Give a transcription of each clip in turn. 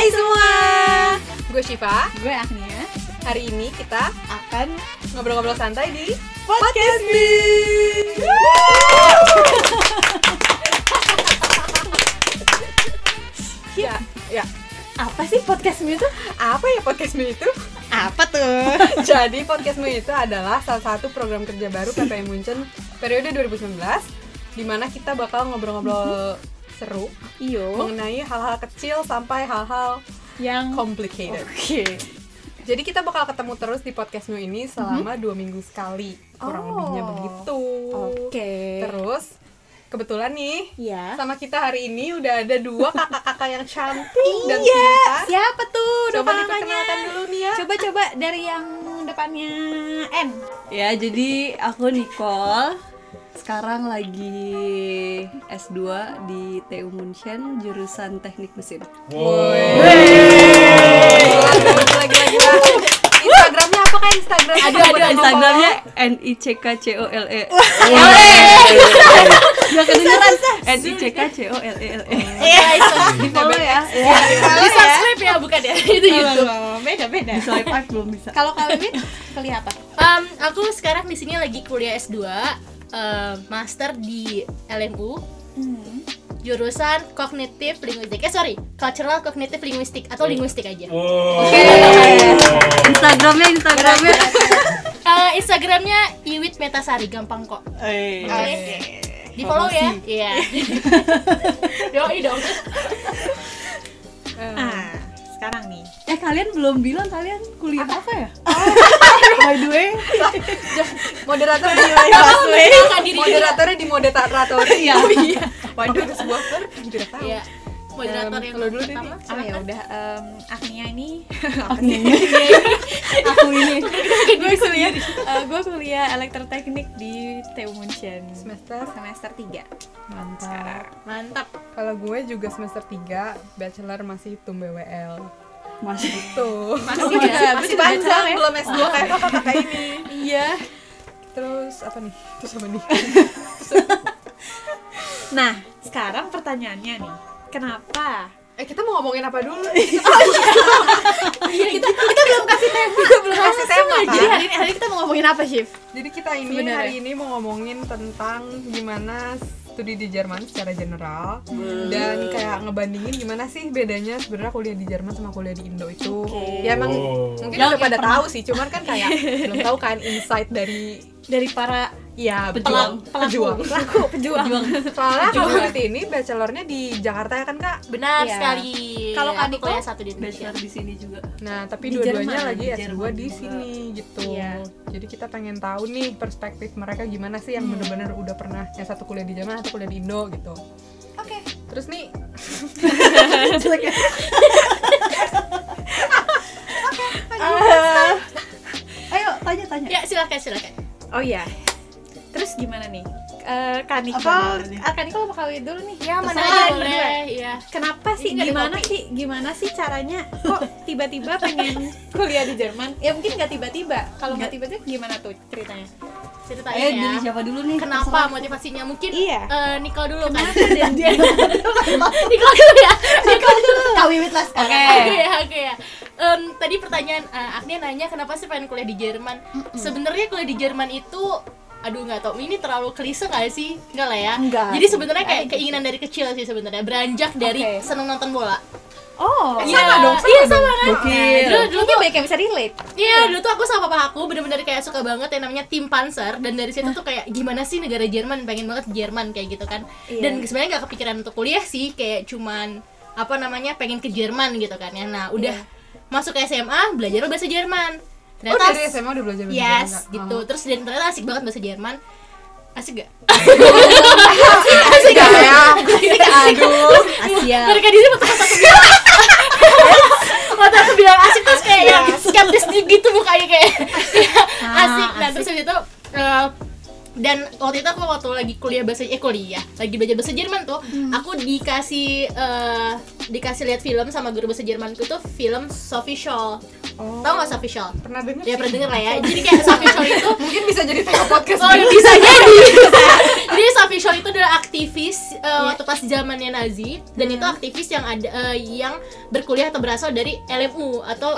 Hai semua. Gue Shiva. Gue Agnia. Hari ini kita Akan ngobrol-ngobrol santai di podcast me. ya ya Apa sih podcast me itu? apa ya podcast Me itu? Apa tuh? Jadi podcast Me itu adalah salah satu program kerja baru PPM Munchen periode 2019 di mana kita bakal ngobrol-ngobrol seru Iyo. mengenai hal-hal kecil sampai hal-hal Yang complicated. Oke. Jadi kita bakal ketemu terus di podcast Me ini selama dua minggu sekali kurang Oh. lebihnya begitu. Oke. Terus kebetulan nih Ya. sama kita hari ini udah ada dua kakak-kakak yang cantik dan Iya. pintar. Siapa tuh? Coba depannya? diperkenalkan dulu nih ya. Coba-coba dari yang depannya N. Ya, jadi aku Nicole. Sekarang lagi S2 di TU Munchen jurusan Teknik Mesin. Lagi. Instagramnya apa kan Instagram? Aduh, ada Instagramnya N I C K C O L E. Ya kedengeran N I C K C O L E L E. Di follow ya. di subscribe ya bukan ya itu YouTube. Beda beda. Di swipe belum bisa. Kalau kalian kuliah apa? Em, aku sekarang di sini lagi kuliah S2 em, master di LMU Hmm. jurusan kognitif linguistik. Eh sorry, cultural cognitive linguistik atau linguistik aja. Instagramnya Instagramnya. Eh, Instagramnya Iwit Metasari gampang kok. Oke. Di follow ya. Iya. Yoi dong. Ah, sekarang nih. Eh kalian belum bilang kalian kuliah apa, ya? By the way, Moderator di juga. Moderatornya di moderator. Iya. Waduh, ada sebuah ver tidak tahu. Iya. Moderator yang kalau dulu deh, pertama. Oh ya udah Agnia ini Aku ini. gue kuliah eh, gue kuliah elektroteknik di TU Munchen Semester semester 3 mantap. Mantap. Kalau gue juga semester 3, bachelor masih tum BWL. Masih. Tuh. Masih juga, masih masih panjang, ya? belum S2 kayak kakak-kakak ini. iya Terus apa nih? Terus apa nih? nah sekarang pertanyaannya nih kenapa Eh kita mau ngomongin apa dulu? Iya, kita kita belum kasih tema. Kita belum kasih tema kan? Jadi hari ini hari ini kita mau ngomongin apa, Shiv? Jadi kita ini hari ini mau ngomongin tentang gimana studi di Jerman secara general. Dan kayak ngebandingin gimana sih bedanya sebenarnya kuliah di Jerman sama kuliah di Indo itu. Ya emang mungkin Yang- udah pada pernah- tahu sih, cuman kan kayak belum tahu kan insight dari dari para ya Pejuang. pejuang. pelaku pejuang Soalnya kalau seperti ini bachelornya di Jakarta ya kan kak? Benar Iya. sekali. Kalau Kak Aku Niko, kuliah satu di Indonesia. Bachelor di sini juga. Nah, tapi dua-duanya lagi di S2 Jerman di sini gitu. Iya. Jadi kita pengen tahu nih perspektif mereka gimana sih yang bener-bener udah pernah yang satu kuliah di Jerman atau kuliah di Indo gitu. oke Terus nih Eh, Ayo tanya-tanya. Ya, silakan silakan. oh ya terus gimana nih Eh, Kak Niko, Apa nih? ah, Kak Niko mau kawin dulu nih Ya, mana Terserah aja berdua. boleh. Iya. Kenapa sih? Ini Gimana sih? Gimana sih caranya? Kok tiba-tiba pengen kuliah di Jerman? Ya mungkin nggak tiba-tiba. Kalau nggak tiba-tiba gimana tuh ceritanya? Ceritain Ayo ya. dari siapa dulu nih? Kenapa motivasinya? Mungkin Iya. eh, Nicole dulu kan. Dan dia Nicole dulu ya. Nicole dulu. kawin lah sekarang. Oke ya, oke ya. Em, tadi pertanyaan eh, Agnia nanya kenapa sih pengen kuliah di Jerman? Sebenarnya kuliah di Jerman itu aduh nggak tau ini terlalu klise nggak sih nggak lah ya Enggak. jadi sebenarnya kayak keinginan dari kecil sih sebenarnya beranjak dari Oke. seneng nonton bola Oh, Iya, sama dong, sama iya sama kan Gokil. dulu dulu tuh banyak yang bisa relate. Iya, dulu tuh aku sama papa aku bener-bener kayak suka banget yang namanya tim Panzer dan dari situ tuh kayak gimana sih negara Jerman pengen banget Jerman kayak gitu kan. Iya. Dan sebenarnya nggak kepikiran untuk kuliah sih, kayak cuman apa namanya pengen ke Jerman gitu kan ya. Nah, udah masuk ke SMA belajar bahasa Jerman. Oh Ternyata dari SMA udah belajar bahasa Jerman, yes, Kak? gitu. Oh. Terus dan ternyata asik banget bahasa Jerman. Asik gak? Asik gak ya? Aduh. Asia. Mereka di sini pas aku bilang Waktu aku bilang asik terus kayak yang skeptis gitu mukanya kayak Ah, asik. Nah terus habis itu eh, dan waktu itu aku waktu lagi kuliah bahasa eh kuliah lagi belajar bahasa Jerman tuh aku dikasih eh, dikasih lihat film sama guru bahasa Jermanku tuh film Sophie Scholl Oh. tau gak Scholl Pernah denger? ya pernah denger lah ya jadi kayak Scholl itu Mungkin bisa jadi tema podcast Oh bisa jadi Jadi Scholl itu adalah aktivis uh, waktu pas zamannya Nazi dan itu aktivis yang ada uh, yang berkuliah atau berasal dari LMU atau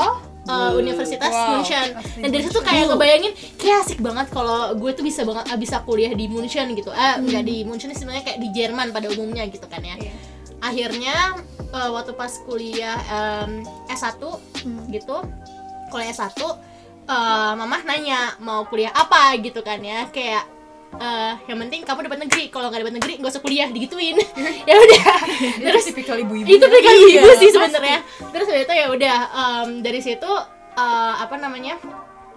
uh, Universitas Wow. München. Dan dari situ kayak ngebayangin kayak asik banget kalau gue tuh bisa banget bisa kuliah di München gitu. Eh enggak di München sebenarnya kayak di Jerman pada umumnya gitu kan ya. Iya. Akhirnya uh, waktu pas kuliah um, S1 gitu, kuliah S1 uh, mamah nanya mau kuliah apa gitu kan ya. Kayak eh, yang penting kamu dapat negeri. Kalau nggak dapat negeri nggak usah kuliah digituin. Ya udah. Terus tipikal ibu-ibu. itu pegang Iya, ibu sih sebenarnya. Terus habis itu ya udah em, dari situ eh, apa namanya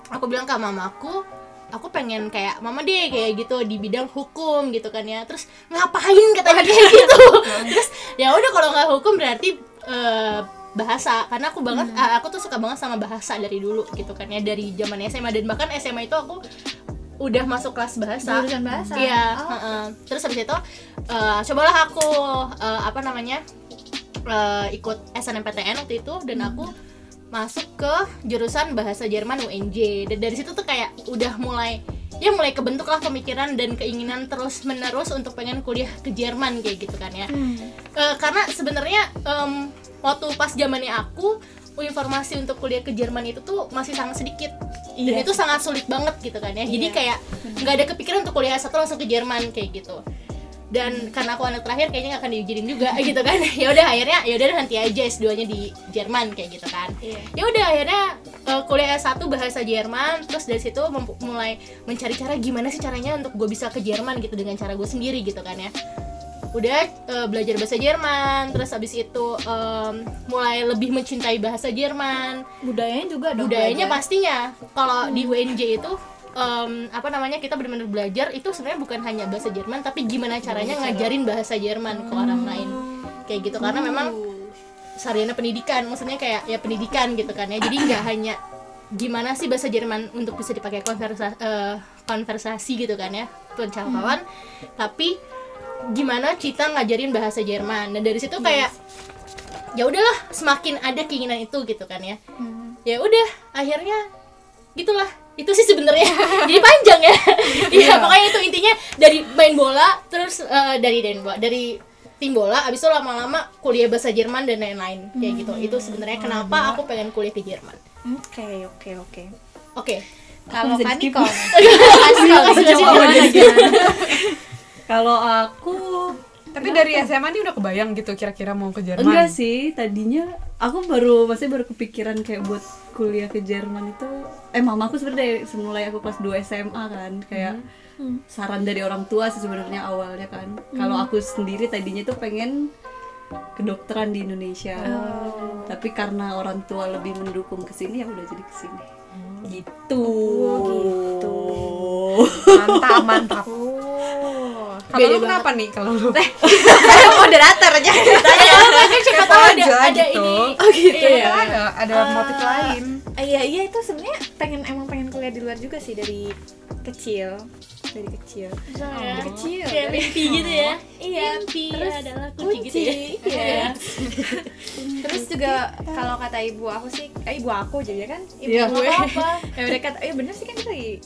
aku bilang ke mamaku aku pengen kayak mama deh kayak gitu di bidang hukum gitu kan ya. Terus ngapain? katanya kayak gitu. Terus ya udah kalau nggak hukum berarti eh, bahasa karena aku banget Hmm. aku tuh suka banget sama bahasa dari dulu gitu kan ya dari zaman SMA dan bahkan SMA itu aku udah masuk kelas bahasa Jurusan bahasa? iya Oh. heeh. terus habis itu eh, cobalah aku eh, apa namanya eh, ikut SNMPTN waktu itu dan Hmm. aku masuk ke jurusan bahasa Jerman UNJ dan dari situ tuh kayak udah mulai ya mulai kebentuk lah pemikiran dan keinginan terus menerus untuk pengen kuliah ke Jerman kayak gitu kan ya Hmm. Eh, karena sebenarnya em, waktu pas zamannya aku informasi untuk kuliah ke Jerman itu tuh masih sangat sedikit. Dan Iya. itu sangat sulit banget gitu kan ya. Jadi Iya. kayak nggak ada kepikiran untuk kuliah satu langsung ke Jerman kayak gitu. Dan karena aku anak terakhir kayaknya nggak akan diizinin juga gitu kan. Ya udah akhirnya ya udah nanti aja S2 nya di Jerman kayak gitu kan. Iya. ya udah akhirnya eh, kuliah S1 bahasa Jerman terus dari situ mulai mencari cara gimana sih caranya untuk gue bisa ke Jerman gitu dengan cara gue sendiri gitu kan ya udah eh, belajar bahasa Jerman. Terus abis itu em, mulai lebih mencintai bahasa Jerman. Budayanya juga dong budayanya belajar. pastinya. Kalau di UNJ itu em, apa namanya kita benar-benar belajar itu sebenarnya bukan hanya bahasa Jerman tapi gimana caranya ngajarin bahasa Jerman ke orang lain. Kayak gitu karena memang sarjana pendidikan maksudnya kayak ya pendidikan gitu kan ya. Jadi nggak hanya gimana sih bahasa Jerman untuk bisa dipakai konversa eh, konversasi gitu kan ya pencakapan tapi gimana kita ngajarin bahasa Jerman? Dan dari situ kayak ya udahlah semakin ada keinginan itu gitu kan ya. Hmm. ya udah akhirnya gitulah. Itu sih sebenarnya. Jadi panjang ya. Iya pokoknya itu intinya dari main bola terus eh, dari main bola dari tim bola abis itu lama-lama kuliah bahasa Jerman dan lain-lain. Kayak gitu. Itu sebenarnya kenapa aku pengen kuliah ke Jerman. Oke oke oke. Oke. Kalau bisa kan Kalau aku Tapi dari SMA nih udah kebayang gitu kira-kira mau ke Jerman. enggak sih, tadinya aku baru masih baru kepikiran kayak buat kuliah ke Jerman itu eh mamaku sebenarnya dari semulai aku kelas 2 SMA kan kayak saran dari orang tua sih sebenarnya awalnya kan. Kalau aku sendiri tadinya tuh pengen kedokteran di Indonesia. Tapi karena orang tua lebih mendukung ke sini ya udah jadi ke sini. Gitu. gitu. Mantap, mantap. Oh Kalau lu kenapa nih kalau lu? saya moderator aja kan siapa tahu ada aja ada gitu. ini. Oh gitu Iya. ya? Ada ada motif lain. Ah, iya iya itu sebenarnya pengen emang pengen kuliah di luar juga sih dari kecil. Dari kecil. Dari kecil. Kayak dari- mimpi gitu ya? Iya mimpi terus adalah kunci, gitu ya. Iya. Terus juga kalau kata ibu aku sih eh, ibu aku jadi kan ibu Iya. gue apa ya udah kata iya bener sih kan dari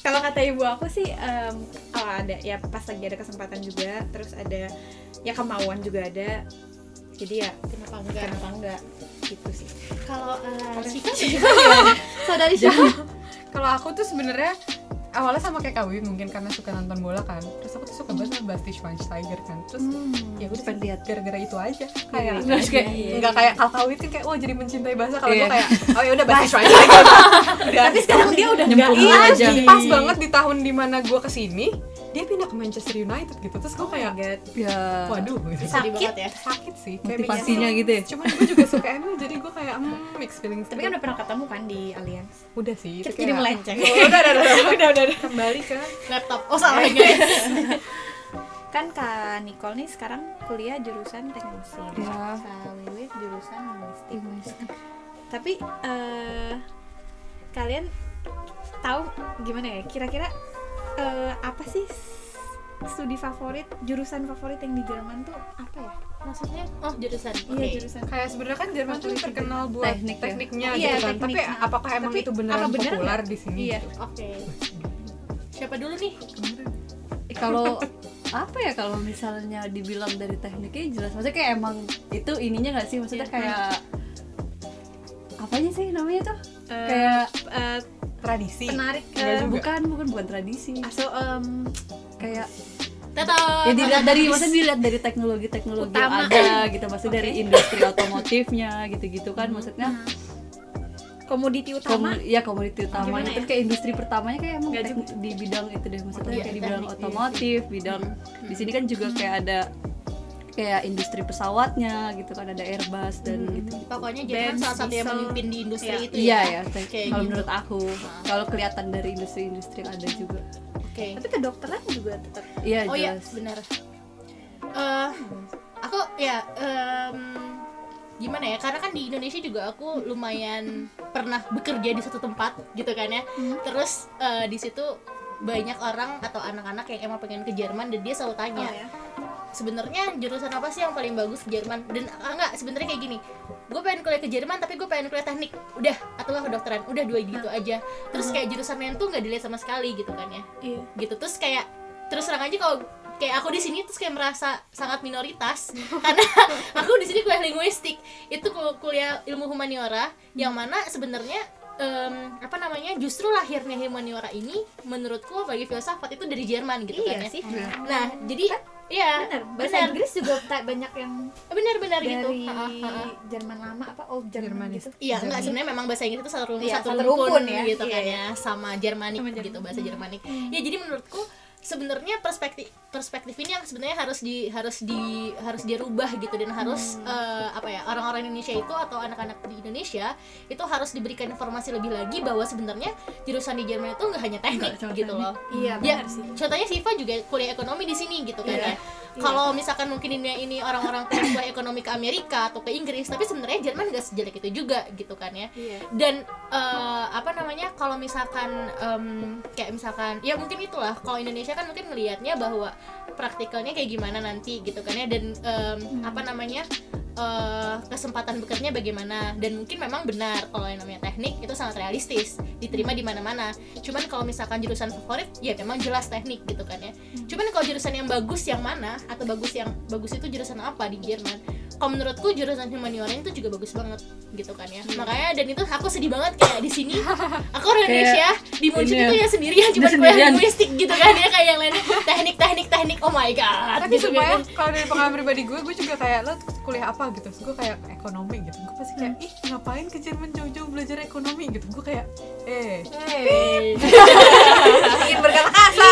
kalau kata ibu aku sih em, oh ada ya pas lagi ada kesempatan juga terus ada ya kemauan juga ada. Jadi ya kenapa enggak? kenapa enggak? Gitu sih. Kalau uh, Sika saudari siapa Kalau aku tuh sebenarnya awalnya sama kayak Kawi mungkin karena suka nonton bola kan. Terus aku tuh suka banget sama Basti Schweinsteiger kan. Terus ya udah pengen lihat. gara-gara itu aja kayak Iya, kayak iya, iya. nggak kayak kalau Kawi kan kayak wah jadi mencintai bahasa kalau Iya. gue kayak oh ya udah Basti Schweinsteiger tapi sekarang dia udah lagi aja. pas banget di tahun di mana gue ke sini dia pindah ke Manchester United gitu. Terus gue oh kayak Ya. waduh gitu. sedih banget ya. sakit sih. Kayak Motivasinya gitu ya? cuman gue juga suka MU jadi gue kayak hmm, mixed feelings. Tapi kan udah pernah ketemu kan di Allianz? Udah sih kita jadi kayak- melenceng. Oh, udah, udah, udah, udah, udah, udah. kembali ke laptop. Oh salah. Guys kan kak Nicole nih sekarang kuliah jurusan teknik mesin Iya. Kak Wiwi jurusan linguistik tapi eh, kalian tahu gimana ya? Kira-kira eh, apa sih studi favorit jurusan favorit yang di Jerman tuh apa ya? Maksudnya oh jurusan. Iya jurusan. Kayak sebenarnya kan Jerman tuh terkenal buat Teknik ya? tekniknya. Iya, gitu kan tapi apakah emang Tapi itu beneran apa bener populer nggak? di sini Iya. gitu? oke. Siapa dulu nih? Kalau apa ya kalau misalnya dibilang dari tekniknya jelas. Maksudnya kayak emang itu ininya nggak sih? Maksudnya Iya. kayak apanya sih namanya tuh? Eh, kayak eh, tradisi. Eh, juga. bukan bukan bukan tradisi. Aso em, kayak Tata. ya dilihat dari maksudnya dilihat dari teknologi-teknologi yang Utama. ada gitu maksudnya dari industri otomotifnya gitu-gitu kan maksudnya komoditi utama? Komu- ya komoditi utama. Gimana ya? kayak industri pertamanya kayak emang di bidang itu deh maksudnya Iya, kayak di bidang iya otomotif bidang di sini kan juga kayak ada kayak industri pesawatnya gitu kan ada Airbus dan gitu Pokoknya Jerman Benz, salah satu yang memimpin di industri Iya. itu iya ya. ya te- Kayak kalau gitu. menurut aku kalau kelihatan dari industri-industri yang ada juga Oke. tapi kedokteran juga tetap iya Oh iya, jelas benar. Eh, aku ya em, gimana ya? Karena kan di Indonesia juga aku lumayan pernah bekerja di satu tempat gitu kan ya. Terus eh, di situ banyak orang atau anak-anak yang emang pengen ke Jerman dan dia selalu tanya Oh, ya. Sebenarnya jurusan apa sih yang paling bagus di Jerman? Dan ah, enggak sebenarnya kayak gini. Gue pengen kuliah ke Jerman tapi gue pengen kuliah teknik. Udah atau nggak kedokteran. Udah dua gitu aja. Terus kayak jurusan lain tuh nggak dilihat sama sekali gitu kan ya. Iya. Gitu terus kayak terus terang aja kalau kayak aku di sini terus kayak merasa sangat minoritas. Karena aku di sini kuliah linguistik. Itu kul- kuliah ilmu humaniora yang mana sebenarnya em, apa namanya justru lahirnya humaniora ini menurutku bagi filsafat itu dari Jerman gitu kan iya ya. sih. Nah jadi iya benar bahasa benar Inggris juga tak banyak yang benar-benar gitu dari Ha, ha, ha. Jerman lama apa oh Jerman Jermanis. gitu Iya, enggak sebenarnya memang bahasa Inggris itu satu, Iya, satu, satu rumpun, rumpun ya. gitu Iya, kan iya. ya sama Jermanik Sama Jermanik. gitu bahasa Jermanik. Ya jadi menurutku sebenarnya perspektif perspektif ini yang sebenarnya harus di harus di harus dirubah gitu dan harus eh, apa ya orang-orang Indonesia itu atau anak-anak di Indonesia itu harus diberikan informasi lebih lagi bahwa sebenarnya jurusan di Jerman itu nggak hanya teknik gitu teknik. loh. iya Ya, sih contohnya Siva juga kuliah ekonomi di sini gitu kan Iya. ya. Kalau misalkan mungkin ini, ini orang-orang kuliah ekonomi ke Amerika atau ke Inggris, tapi sebenarnya Jerman nggak sejelek itu juga gitu kan ya. iya Dan eh, apa namanya kalau misalkan em, kayak misalkan ya mungkin itulah kalau Indonesia kan mungkin melihatnya bahwa praktikalnya kayak gimana nanti gitu kan ya. Dan em, apa namanya eh, kesempatan bekerjanya bagaimana. Dan mungkin memang benar kalau yang namanya teknik itu sangat realistis diterima di mana-mana. Cuman kalau misalkan jurusan favorit ya memang jelas teknik gitu kan ya. Cuman kalau jurusan yang bagus yang mana atau bagus yang bagus itu jurusan apa di Jerman kalau menurutku jurusan humaniora itu juga bagus banget gitu kan ya. Makanya dan itu aku sedih banget kayak di sini aku orang Kayak Indonesia di Munchen ini itu ya, ya sendirian cuma kuliah linguistik gitu kan ya kayak yang lainnya teknik teknik teknik oh my god tapi gitu supaya kan. kalau dari pengalaman pribadi gue gue juga kayak lo kuliah apa? gitu. Gue kayak ekonomi gitu. Gue pasti kayak ih ngapain ke Jerman jauh-jauh belajar ekonomi? gitu. Gue kayak eh ingin berkata kasar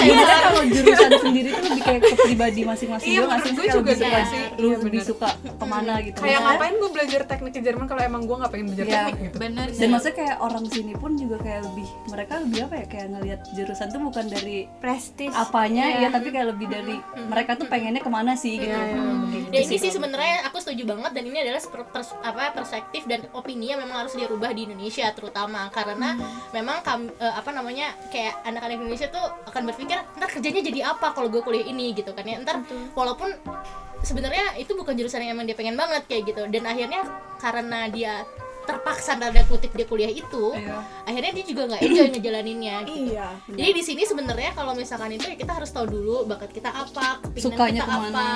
Sebenarnya kalau jurusan sendiri tuh lebih kayak ke pribadi masing-masing Iya, sih? menurut gue juga gitu suka- sih. Lu Iya, lebih bener. suka ke mana gitu kayak Maksudnya- ngapain gue belajar teknik ke Jerman kalau emang gue nggak pengen belajar Iya. teknik gitu benar dan maksudnya kayak orang sini pun juga kayak lebih mereka lebih apa ya kayak ngelihat jurusan tuh bukan dari prestis apanya Iya. ya tapi kayak lebih dari mereka tuh pengennya ke mana sih gitu Iya, iya, Begitu Ya ini sih sebenarnya aku setuju banget dan ini adalah apa perspektif dan opini yang memang harus dirubah di Indonesia terutama karena memang kam- eh, apa namanya kayak anak-anak Indonesia tuh akan berpikir ntar kerjanya jadi apa kalau gue kuliah ini gitu kan ya ntar walaupun sebenarnya itu bukan jurusan yang emang dia pengen banget kayak gitu dan akhirnya karena dia terpaksa tanda kutip dia kuliah itu Iya. akhirnya dia juga nggak enjoy ngejalaninnya gitu. iya Jadi di sini sebenarnya kalau misalkan itu ya kita harus tahu dulu bakat kita apa, kepinginan Sukanya kita ke mana. apa.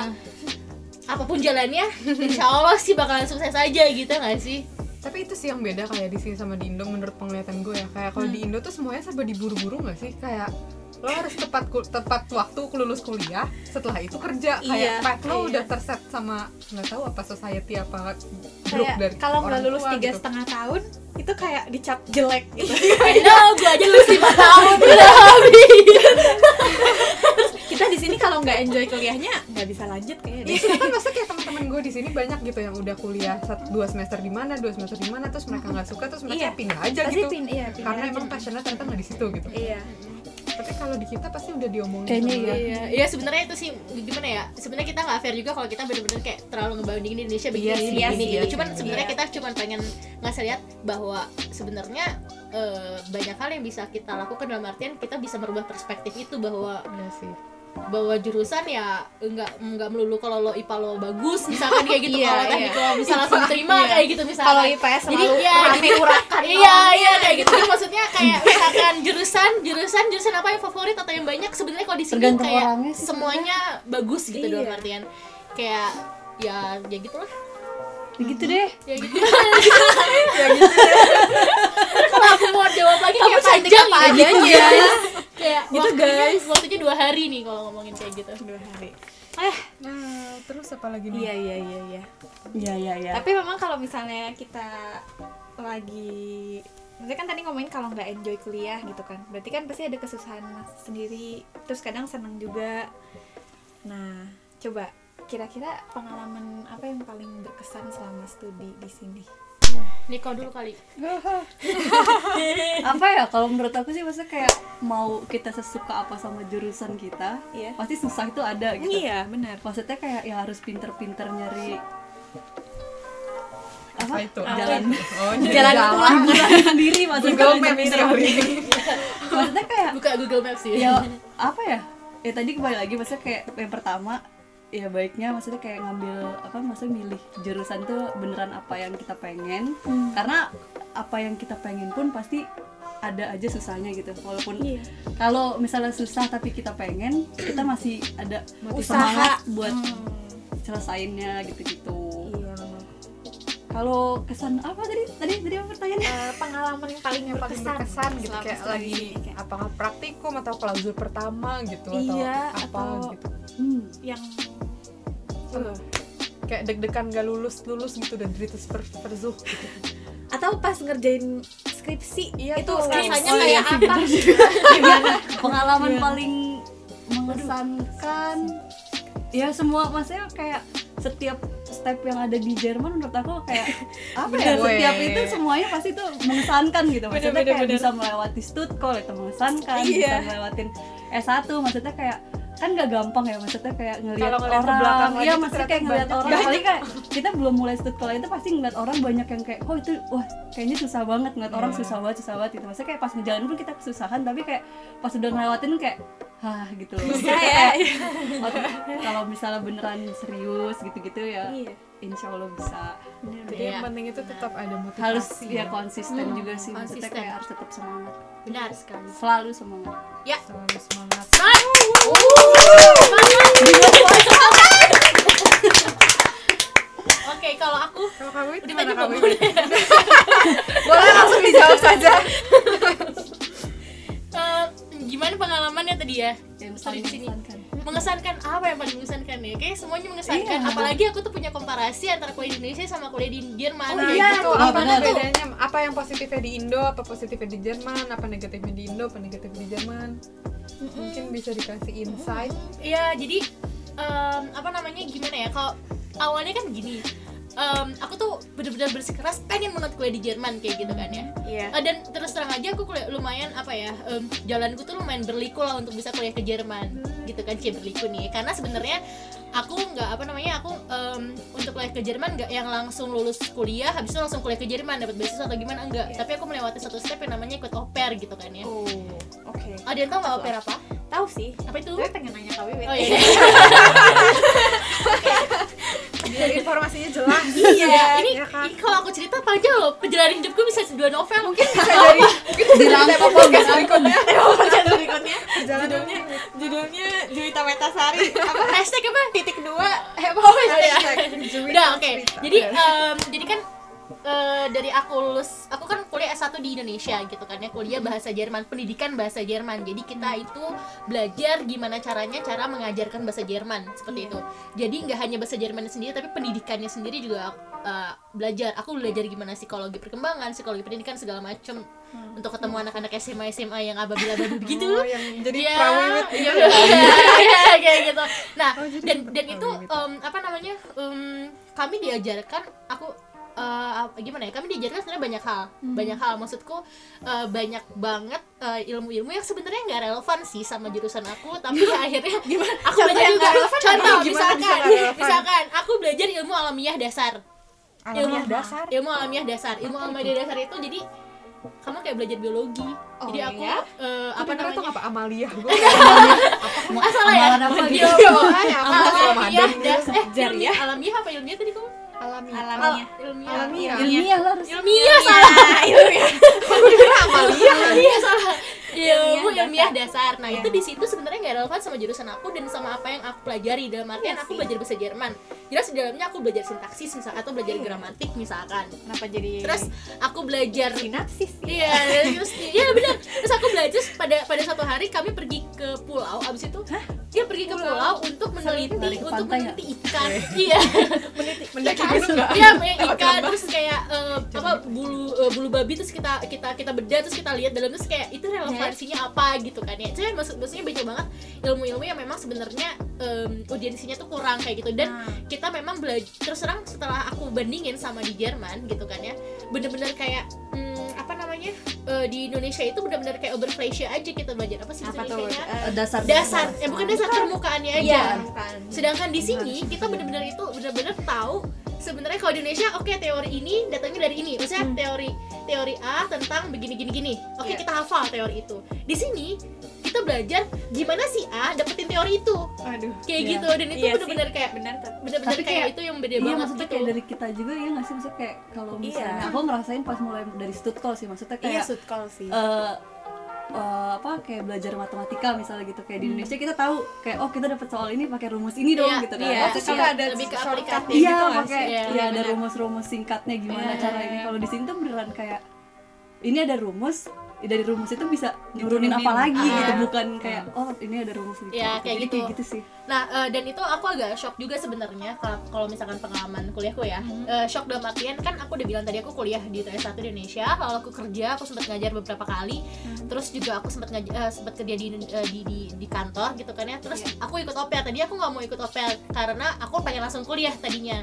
Apa pun jalannya, insya Allah sih bakalan sukses aja gitu nggak sih? tapi itu sih yang beda kayak di sini sama di Indo menurut penglihatan gue ya kayak kalau di Indo tuh semuanya serba diburu-buru nggak sih kayak lo harus tepat tepat waktu lulus kuliah setelah itu kerja Iya, kayak path lo iya. udah terset sama nggak tahu apa society apa grup kayak dari kalau nggak lulus tiga gitu. setengah tahun itu kayak dicap jelek gitu Aduh, gue aja lulus lima tahun udah habis. kita di sini kalau nggak enjoy kuliahnya nggak bisa lanjut kayaknya Iya, deh. itu kan masa kayak teman-teman gue di sini banyak gitu yang udah kuliah satu dua semester di mana, dua semester di mana, terus mereka nggak suka, terus mereka Iya. pindah aja Pasti gitu. pin- iya, pindah Karena aja. emang passionnya ternyata nggak di situ gitu. iya Tapi kalau di kita pasti udah diomongin. Kayaknya iya. Iya, iya sebenarnya itu sih gimana ya? Sebenarnya kita nggak fair juga kalau kita bener-bener kayak terlalu ngebandingin Indonesia begini Iya sih, begini iya gitu. Cuman iya. sebenarnya Iya. kita cuman pengen ngasih lihat bahwa sebenarnya eh, banyak hal yang bisa kita lakukan dalam artian kita bisa merubah perspektif itu bahwa Iya sih. Bahwa jurusan ya enggak enggak melulu kalau lo IPA lo bagus misalkan kayak gitu. Iya, kalau iya. teknik lo bisa langsung terima Iya. kayak gitu misalkan. Kalau IPS jadi ya rame urakan iya iya kayak gitu. Ya maksudnya kayak misalkan jurusan jurusan jurusan apa yang favorit atau yang banyak sebenarnya kalau di sini kayak semuanya bagus gitu dalam Iya. artian. Kayak ya ya gitu lah gitu deh. Ya gitu. Ya gitu kalau aku mau jawab lagi kayak panjang apa ya adanya. Gitu kayak Gitu, waktunya, guys. waktunya dua hari nih kalau ngomongin kayak gitu. Dua hari. Nah, terus apa lagi nih? iya iya iya iya. Iya iya iya. Tapi memang kalau misalnya kita lagi Maksudnya kan tadi ngomongin kalau nggak enjoy kuliah gitu kan. Berarti kan pasti ada kesusahan mas sendiri. Terus kadang seneng juga. Nah coba kira-kira pengalaman apa yang paling berkesan selama studi di sini? Niko dulu kali apa ya kalau menurut aku sih maksudnya kayak mau kita sesuka apa sama jurusan kita Iya. pasti susah itu ada gitu Iya benar maksudnya kayak ya harus pinter-pinter nyari Apa itu? jalan Oh, Jalan pulang. jalan sendiri maksudnya Google jalan Maps sendiri. maksudnya kayak buka Google Maps ya ya apa ya ya tadi kembali lagi maksudnya kayak yang pertama ya baiknya maksudnya kayak ngambil apa maksudnya milih jurusan tuh beneran apa yang kita pengen. Karena apa yang kita pengen pun pasti ada aja susahnya gitu. Walaupun Iya. kalau misalnya susah tapi kita pengen kita masih ada Usaha. semangat buat Hmm. selesainnya gitu-gitu. Iya kalau kesan apa tadi? Tadi tadi apa pertanyaannya? Eh, pengalaman yang paling yang paling berkesan, berkesan gitu kayak lagi kayak. apakah praktikum atau klausur pertama gitu Iya, atau apa atau- gitu. Hmm. yang Kayak deg-degan gak lulus lulus gitu dan Dritus per versuch gitu. atau pas ngerjain skripsi Iya itu tuh. rasanya Oh, iya kayak sih, apa? Gimana? pengalaman paling mengesankan ya semua maksudnya kayak setiap step yang ada di Jerman menurut aku kayak apa ya setiap itu semuanya pasti tuh mengesankan gitu maksudnya Bener, bener, kayak bener. bisa melewati Stuttgart itu mengesankan Iya. bisa melewatin S1 maksudnya kayak kan gak gampang ya maksudnya kayak ngelihat Kalau ngeliat ke orang belakang iya ternyata kayak ngelihat orang. Apalagi kayak kita belum mulai Stuttgart itu pasti ngeliat orang banyak yang kayak oh itu wah kayaknya susah banget. Ngeliat orang Iya. susah banget susah banget gitu. Maksudnya kayak pas ngejalanin pun kita kesusahan tapi kayak pas udah ngelewatin kayak hah gitu loh. Ya. kalau misalnya beneran serius gitu-gitu ya Iya. insya Allah bisa Jadi Iya. yang penting itu tetap ada motivasi. harus ya ya. konsisten juga sih maksudnya konsisten. kayak harus tetap semangat benar sekali selalu semangat ya Selalu semangat. oke kalau aku Kalau kamu itu Udah tadi kamu? Boleh langsung dijawab saja. Eh, gimana pengalamannya tadi ya yang di sini mengesankan. apa yang paling mengesankan ya kayak semuanya mengesankan Iya. apalagi aku tuh punya komparasi antara kuliah di Indonesia sama kuliah di Jerman Kayak iya, gitu. oh, apa bedanya? Apa yang positifnya di Indo, apa positifnya di Jerman, apa negatifnya di Indo, apa negatifnya di Jerman? Mungkin bisa dikasih insight. Iya, jadi em, apa namanya gimana ya? Kalau awalnya kan gini, em, aku tuh bener-bener bersikeras pengen banget kuliah di Jerman kayak gitu kan ya. Iya. Eh, dan terus terang aja aku kuliah lumayan apa ya? em, jalanku tuh lumayan berliku lah untuk bisa kuliah ke Jerman, gitu kan kayak berliku nih. Karena sebenarnya aku nggak apa namanya aku em, untuk kuliah ke Jerman nggak yang langsung lulus kuliah habis itu langsung kuliah ke Jerman dapat beasiswa atau gimana enggak Iya. tapi aku melewati satu step yang namanya ikut pair gitu kan ya Oh, oke. ada yang tahu nggak pair apa Tahu sih. apa itu Saya pengen nanya KWW. oh iya Biar informasinya jelas. Iya, ini, ya kan? ini kalau aku cerita panjang loh. Perjalanan hidupku bisa dua novel. Mungkin Bisa dari mungkin bisa dari tema podcast berikutnya. berikutnya Perjalanan judulnya judulnya Juwita Metasari apa hashtag apa? titik dua eh apa Oh, iya. Hashtag Juwita Udah, oke. Jadi em, jadi kan eh, dari aku lulus, aku kan kuliah S1 di Indonesia gitu kan ya, kuliah bahasa Jerman, pendidikan bahasa Jerman. Jadi kita itu belajar gimana caranya cara mengajarkan bahasa Jerman seperti itu. Jadi nggak hanya bahasa Jerman sendiri tapi pendidikannya sendiri juga eh, belajar. Aku belajar gimana psikologi perkembangan, psikologi pendidikan segala macem untuk ketemu anak-anak SMA SMA yang ababil-ababil gitu. Oh, yang jadi Iya, prawiwit iya, gitu. iya, kayak gitu. Nah, Oh, dan dan itu em, apa namanya? em, kami diajarkan aku apa- gimana ya? Kami diajarkan sebenarnya banyak hal. Banyak hal maksudku eh, banyak banget eh, ilmu-ilmu yang sebenarnya nggak relevan sih sama jurusan aku, tapi akhirnya aku Contoh belajar yang juga relevan Contoh, apa? Gimana misalkan, relevan? misalkan aku belajar ilmu alamiah dasar. Alamiah ilmu dasar. Ilmu alamiah dasar. Ilmu alamiah dasar itu jadi kamu kayak belajar biologi. Oh, jadi aku iya? eh, Apa apa namanya? apa Amalia? Gue Ah, salah ya? Apa apa alamiah Ramadan das eh Jar, ilmiah ya? alamiah apa ilmiah tadi kamu alami alamiah. Alamiah. Oh, alamiah alamiah alamiah. Alamiah alamiah alamiah alamiah alamiah alamiah alamiah alamiah alamiah alamiah alamiah salah ilmiah dasar. Nah, itu di situ sebenarnya nggak relevan sama jurusan aku dan sama apa yang aku pelajari. Dalam artian aku belajar bahasa Jerman. Jelas di dalamnya aku belajar sintaksis misal atau belajar gramatik misalkan. Kenapa jadi Terus aku belajar sinapsis sih? Iya, terus iya benar. Terus aku belajar pada pada satu hari kami pergi ke pulau. Abis itu dia pergi ke pulau untuk meneliti untuk meneliti ikan. Iya. Mendaki gunung nggak? Iya, banyak ikan terus kayak eh, apa bulu eh, bulu babi terus kita kita kita bedah terus kita lihat dalam terus kayak itu relevansinya apa gitu kan ya. Saya maksud maksudnya banyak banget ilmu-ilmu yang memang sebenarnya em, audiensinya tuh kurang kayak gitu. Dan kita memang belajar terus terang setelah aku bandingin sama di Jerman gitu kan ya bener-bener kayak hmm, apa namanya eh, di Indonesia itu bener-bener kayak Oberfläche aja kita belajar. Apa sih Apa tuh? Eh, dasar dasar. ya bukan dasar permukaannya aja Iya, bukan. sedangkan di sini kita bener-bener itu bener-bener tahu sebenarnya kalau di Indonesia oke teori ini datangnya dari ini. Maksudnya teori teori A tentang begini gini gini. Oke Iya. kita hafal teori itu. Di sini kita belajar gimana si A dapetin teori itu. Aduh. kayak Iya. gitu dan itu Iya sih, bener-bener kayak benar bener-bener Tapi kayak, kayak- itu yang beda Iya banget maksudnya gitu. kayak dari kita juga ya nggak sih? Maksudnya kayak kalau misalnya Iya. aku ngerasain pas mulai dari stutkol sih maksudnya iya kayak sutkol sih. eh, eh, apa kayak belajar matematika misalnya gitu kayak di Indonesia kita tahu kayak oh kita dapat soal ini pakai rumus ini dong Iya, gitu kan iya. Terus juga ada lebih ke shortcut iya gitu nggak pakai? Iya, iya ada rumus-rumus singkatnya gimana Iya, cara iya, ini iya. kalau di sini tuh beneran kayak ini ada rumus dari rumus itu bisa nurunin apa lagi Ah. gitu bukan kayak oh ini ada rumus gitu Iya, kayak Jadi gitu. kayak gitu sih Nah, eh, dan itu aku agak shock juga sebenarnya kalau kalau misalkan pengalaman kuliahku ya. Eh, shock dalam artian kan aku udah bilang tadi aku kuliah di TS1 di Indonesia, lalu aku kerja, aku sempat ngajar beberapa kali. Terus juga aku sempat ngaj- eh, sempat kerja di, eh, di di di kantor gitu kan ya. Terus aku ikut OPR. Tadi aku nggak mau ikut OPR karena aku pengen langsung kuliah tadinya.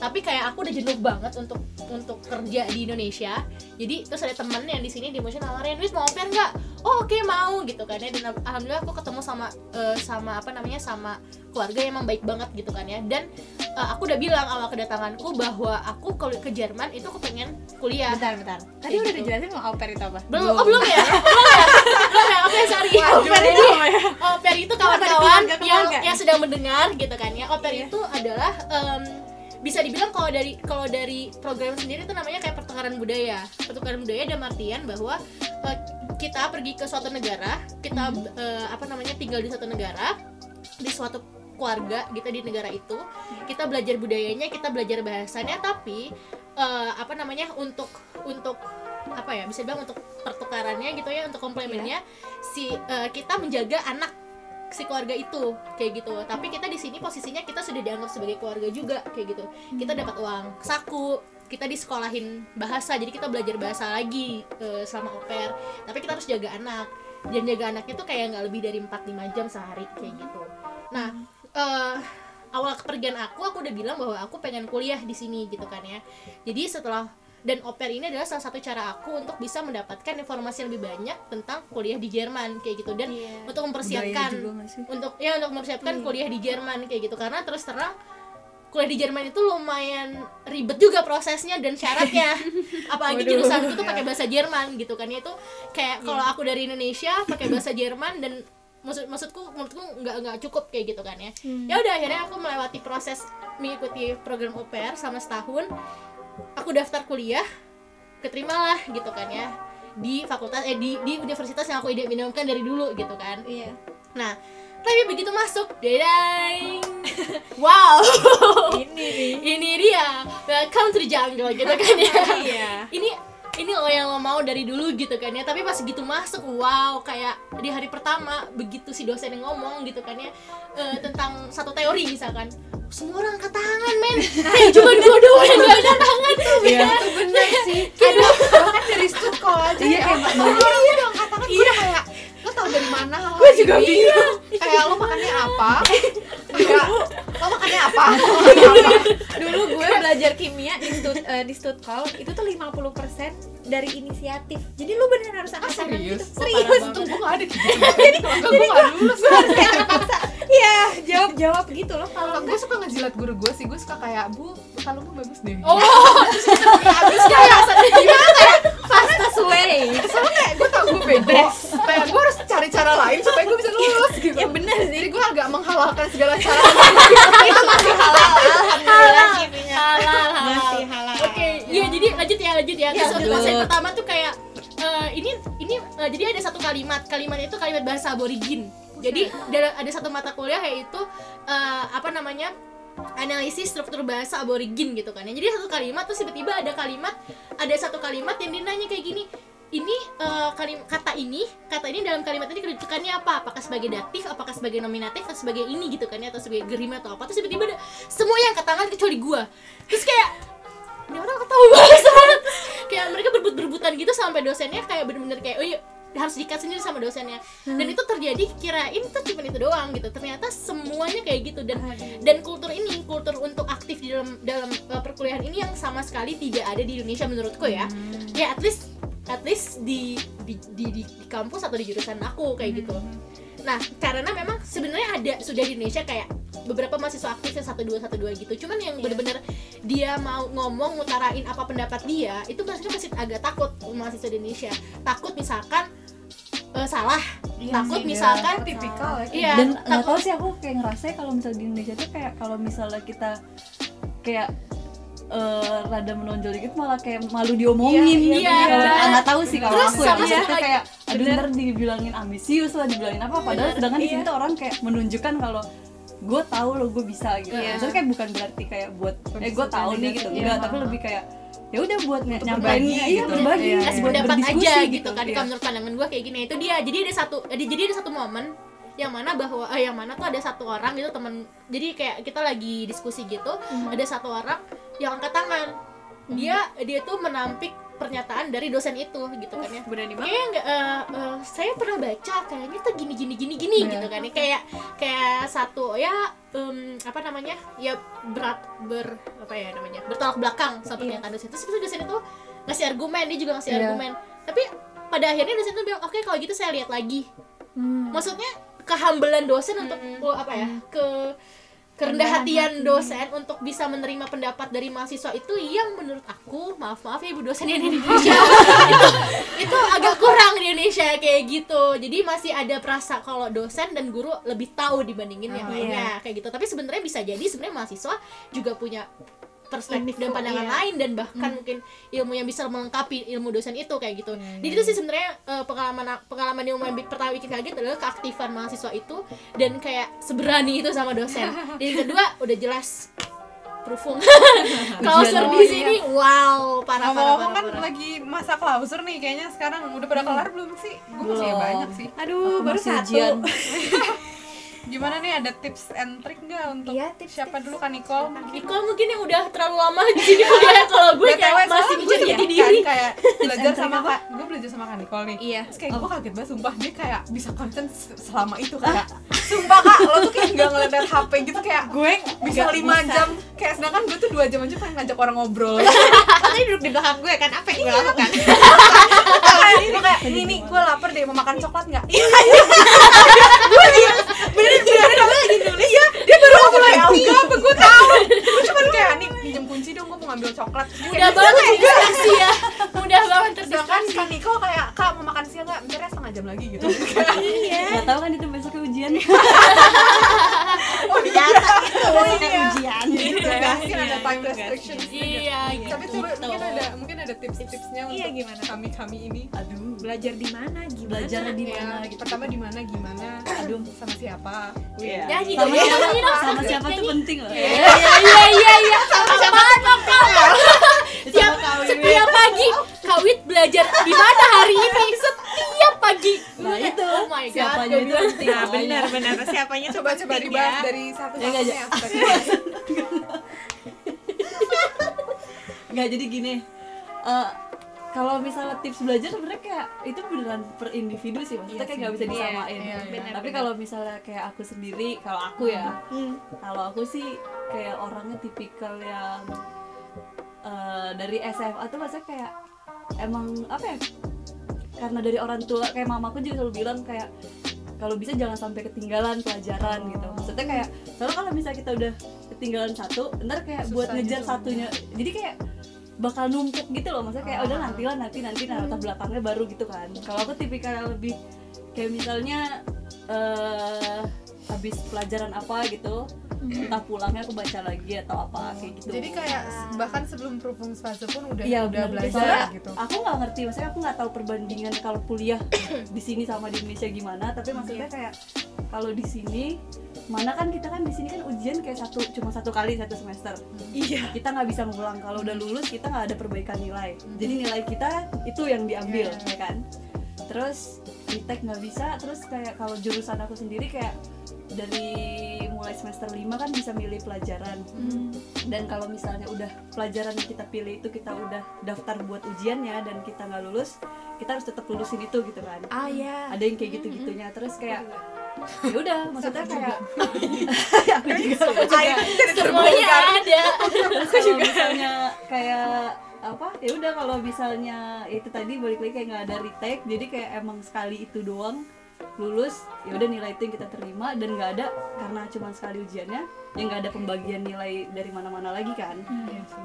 Tapi kayak aku udah jenuh banget untuk untuk kerja di Indonesia. Jadi terus ada temen yang di sini di motion nawarin, "Wis mau OPR nggak?" Oh, oke mau gitu kan ya. Dan alhamdulillah aku ketemu sama eh, sama apa namanya sama keluarga yang emang baik banget gitu kan ya. Dan eh, aku udah bilang awal kedatanganku bahwa aku kalau ke Jerman itu aku pengen kuliah. Bentar bentar. Tadi Kayak udah gitu. dijelasin mau au pair itu apa? Belum oh belum ya? Belum ya? Belum ya? Oke sorry. Au pair itu ya? au pair itu kawan-kawan yang yang sedang mendengar gitu kan ya. Au pair Iya. itu adalah em, bisa dibilang kalau dari kalau dari program sendiri itu namanya kayak pertukaran budaya. Pertukaran budaya dalam artian bahwa eh, kita pergi ke suatu negara kita Hmm. eh, apa namanya tinggal di suatu negara di suatu keluarga gitu di negara itu kita belajar budayanya kita belajar bahasanya tapi eh, apa namanya untuk untuk apa ya bisa bilang untuk pertukarannya gitu ya untuk komplemennya si eh, kita menjaga anak si keluarga itu kayak gitu. Tapi kita di sini posisinya kita sudah dianggap sebagai keluarga juga kayak gitu. Kita dapat uang saku kita disekolahin bahasa jadi kita belajar bahasa lagi eh, selama oper tapi kita harus jaga anak. Dan jaga anak itu kayak nggak lebih dari 4-5 jam sehari kayak gitu. Nah eh, awal kepergian aku aku udah bilang bahwa aku pengen kuliah di sini gitu kan ya. Jadi setelah dan oper ini adalah salah satu cara aku untuk bisa mendapatkan informasi yang lebih banyak tentang kuliah di Jerman kayak gitu. Dan Iya. untuk mempersiapkan untuk ya untuk mempersiapkan kuliah di Jerman kayak gitu. Karena terus terang kuliah di Jerman itu lumayan ribet juga prosesnya dan syaratnya. Apalagi Waduh. jurusan itu pakai bahasa Jerman gitu kan. Itu kayak kalau aku dari Indonesia pakai bahasa Jerman dan maksud maksudku menurutku nggak nggak cukup kayak gitu kan ya. Ya udah akhirnya aku melewati proses mengikuti program OPR selama setahun aku daftar kuliah keterimalah gitu kan ya. Di fakultas eh di di universitas yang aku idam-idamkan dari dulu gitu kan. Iya. Nah, tapi begitu masuk, dedeng, wow, ini nih. Ini dia, welcome to the jungle gitu kan ya. iya. Ini ini lo yang lo mau dari dulu gitu kan ya. Tapi pas gitu masuk, wow, kayak di hari pertama begitu si dosen yang ngomong gitu kan ya eh, tentang satu teori misalkan. Semua orang angkat tangan men. Kayak cuma gue doang yang gak angkat tangan Iya. itu bener sih. Aduh bahkan dari stutkol aja. Iya, ya kayak ampun. banyak. iya dong kata kan gue udah kayak lo tau dari mana hal Gue juga bingung. kayak lo makannya apa? Kayak, lo makannya apa? Lo dulu. gue belajar kimia di stud eh, di stutkol itu tuh 50% dari inisiatif. Jadi lu bener harus angkat tangan gitu. Serius? serius gue gak ada gitu Jadi gue gak lulus. gue harus kayak terpaksa iya jawab jawab gitu loh Kalau kalau gue suka ngejilat guru gue sih, gue suka kayak Bu, kalungmu bagus deh? Oh, habis kayak gimana? fastest way. Soalnya kayak gue tau gue bego. Kayak gue harus cari cara lain supaya gue bisa lulus gitu. Ya bener sih. Jadi gue agak menghalalkan segala cara. Itu masih halal alhamdulillah halal halal. masih halal. Oke, iya jadi lanjut ya lanjut ya. Terus lanjut. waktu pas yang pertama tuh kayak eh, ini ini eh, jadi ada satu kalimat. Kalimat itu kalimat bahasa aborigin jadi ada, satu mata kuliah yaitu eh, apa namanya analisis struktur bahasa aborigin gitu kan ya. Jadi satu kalimat terus tiba-tiba ada kalimat ada satu kalimat yang dia nanya kayak gini. Ini eh, kalim kata ini kata ini dalam kalimat ini kedudukannya apa? Apakah sebagai datif apakah sebagai nominatif atau sebagai ini gitu kan ya atau sebagai gerima atau apa? Terus tiba-tiba ada semua yang angkat tangan kecuali gua. Terus kayak ini orang ketawa banget. Kayak mereka berebut-berebutan gitu sampai dosennya kayak bener-bener kayak oh iya harus dikat sendiri sama dosennya. Dan itu terjadi kirain itu cuma itu doang gitu. Ternyata semuanya kayak gitu. Dan dan kultur ini kultur untuk aktif di dalam dalam uh, perkuliahan ini yang sama sekali tidak ada di Indonesia menurutku ya. Ya at least at least di di, di, di, di kampus atau di jurusan aku kayak gitu. Nah karena memang sebenarnya ada sudah di Indonesia kayak beberapa mahasiswa aktif yang satu dua satu dua gitu. Cuman yang bener-bener dia mau ngomong ngutarain apa pendapat dia itu mahasiswa masih agak takut mahasiswa di Indonesia. Takut misalkan eh, salah takut misalkan Iya, tipikal ya iya dan nggak takut tahu sih aku kayak ngerasa kalau misalnya di Indonesia tuh kayak kalau misalnya kita kayak eh, rada menonjol dikit malah kayak malu diomongin Iya, iya, Kalau- benar. ah, nggak tahu sih kalau Terus aku ya sama satu lagi- kayak aduh Bener. ntar dibilangin ambisius lah dibilangin apa padahal Bener, sedangkan di sini iya. tuh orang kayak menunjukkan kalau gue tahu loh gue bisa gitu Iya. maksudnya kayak bukan berarti kayak buat eh gue tahu nih gitu Iya. enggak tapi lebih kayak ya udah buat nyampainnya iya gitu. berbagi Iya, iya. pendapat berdiskusi aja gitu kan iya. kalau menurut pandangan gue kayak gini itu dia jadi ada satu ada jadi ada satu momen yang mana bahwa eh, yang mana tuh ada satu orang gitu temen jadi kayak kita lagi diskusi gitu ada satu orang yang angkat tangan dia dia tuh menampik pernyataan dari dosen itu gitu kan ya. berani banget. kayaknya nggak eh, eh, saya pernah baca kayaknya tuh gini gini gini gini Iya. gitu kan ya. Kayak kayak satu ya em, apa namanya ya berat ber apa ya namanya bertolak belakang sama pernyataan dosen terus itu dosen itu ngasih argumen dia juga ngasih Iya. argumen. Tapi pada akhirnya dosen itu bilang oke kalau gitu saya lihat lagi. Hmm. maksudnya kehambelan dosen untuk oh, apa ya ke kerendah hatian dosen untuk bisa menerima pendapat dari mahasiswa itu yang menurut aku maaf maaf ya ibu dosen yang di Indonesia. Itu itu agak kurang di Indonesia kayak gitu. Jadi masih ada perasa kalau dosen dan guru lebih tahu dibandingin yang Oh, lainnya kayak gitu. Tapi sebenarnya bisa jadi sebenarnya mahasiswa juga punya perspektif dan pandangan iya. lain dan bahkan mungkin ilmu yang bisa melengkapi ilmu dosen itu kayak gitu. Jadi itu sih sebenarnya eh, pengalaman pengalaman yang lumayan bi- pertama bikin kaget adalah keaktifan mahasiswa itu dan kayak seberani itu sama dosen. Dan yang kedua udah jelas prufung. Klausur Oh, di iya. sini wow parah parah parah. kan parah. lagi masa klausur nih kayaknya sekarang udah pada kelar belum sih? Gue masih banyak sih. aduh Aku baru masih satu. Gimana nih ada tips and trick nggak untuk Iya, tips, siapa tips. dulu kan Nicole? Nicole mungkin yang udah terlalu lama di sini kuliah kalau gue kayak masih gue menjadi sempet diri. kan kayak belajar sama kak gue belajar sama kak Nicole nih. Iya. terus kayak gue kaget banget sumpah dia kayak bisa konsen se- selama itu kayak. Sumpah kak lo tuh kayak nggak ngeliat HP gitu kayak gue bisa lima jam. Kayak sedangkan gue tuh dua jam aja pengen ngajak orang ngobrol. Katanya duduk di belakang gue kan apa yang gue lakukan? Kayak ini kayak ini nih gue lapar deh mau makan coklat nggak? Iya bener bener gue lagi nulis iya dia baru mulai apa gue tahu. gue cuman kayak nih pinjam kunci dong gue mau ngambil coklat. Mudah kayak, banget terdistraksi ya. Mudah banget sedangkan terdistraksi. kak Nicole kayak kak mau makan siang nggak? Bentar ya setengah jam lagi gitu. Iya. Nggak tahu kan itu besoknya ujian. Oh gitu besoknya iya. ujian. Gitu Iya, kan iya, ada time iya, restrictions Iya, gitu. tapi coba mungkin ada mungkin ada tips-tipsnya Iya, untuk gimana? kami kami ini. Aduh belajar di mana gimana? Belajar di ya, mana? gitu pertama di mana gimana? Aduh. Sama siapa? Iya. Nyanyi sama ya, siapa sama siapa? tuh penting loh. Iya iya iya iya. Sama sama Setiap setiap pagi Kawit belajar di mana hari ini setiap pagi. Nah, itu. Oh my god. Siapanya itu penting. nah benar benar siapanya coba coba penting dibahas ya. dari satu Ya, nggak, satunya nggak jadi gini eh, kalau misalnya tips belajar sebenarnya kayak itu beneran per individu sih maksudnya Iya kayak nggak bisa Iya, disamain iya, iya. Benar, tapi kalau misalnya kayak aku sendiri kalau aku ya Hmm. kalau aku sih kayak orangnya tipikal yang eh, dari SMA tuh maksudnya kayak emang apa ya karena dari orang tua kayak mamaku juga selalu bilang kayak kalau bisa jangan sampai ketinggalan pelajaran gitu maksudnya kayak soalnya kalau misalnya kita udah ketinggalan satu ntar kayak buat Susah ngejar gitu. satunya jadi kayak bakal numpuk gitu loh maksudnya kayak Ah. udah nanti lah nanti nanti nah latar belakangnya baru gitu kan kalau aku tipikal lebih kayak misalnya eh habis pelajaran apa gitu entah pulangnya aku baca lagi atau apa kayak gitu Jadi kayak bahkan sebelum fase pun udah Iya udah benar. belajar Soalnya gitu. aku nggak ngerti, maksudnya aku nggak tahu perbandingan kalau kuliah di sini sama di Indonesia gimana. Tapi maksudnya kayak kalau di sini mana kan kita kan di sini kan ujian kayak satu cuma satu kali satu semester. Iya. Kita nggak bisa ngulang. Kalau udah lulus kita nggak ada perbaikan nilai. Jadi nilai kita itu yang diambil, Iya. ya kan. Terus retake nggak bisa. Terus kayak kalau jurusan aku sendiri kayak dari mulai semester 5 kan bisa milih pelajaran dan kalau misalnya udah pelajaran yang kita pilih itu kita udah daftar buat ujiannya dan kita nggak lulus kita harus tetap lulusin itu gitu kan Ah ya. ada yang kayak gitu gitunya terus kayak ya udah maksudnya kayak aku juga semuanya ada. Terus kalau misalnya kayak apa ya udah kalau misalnya itu tadi balik lagi kayak nggak ada retake jadi kayak emang sekali itu doang lulus ya udah nilai itu yang kita terima dan nggak ada karena cuma sekali ujiannya ya nggak ada pembagian nilai dari mana-mana lagi kan.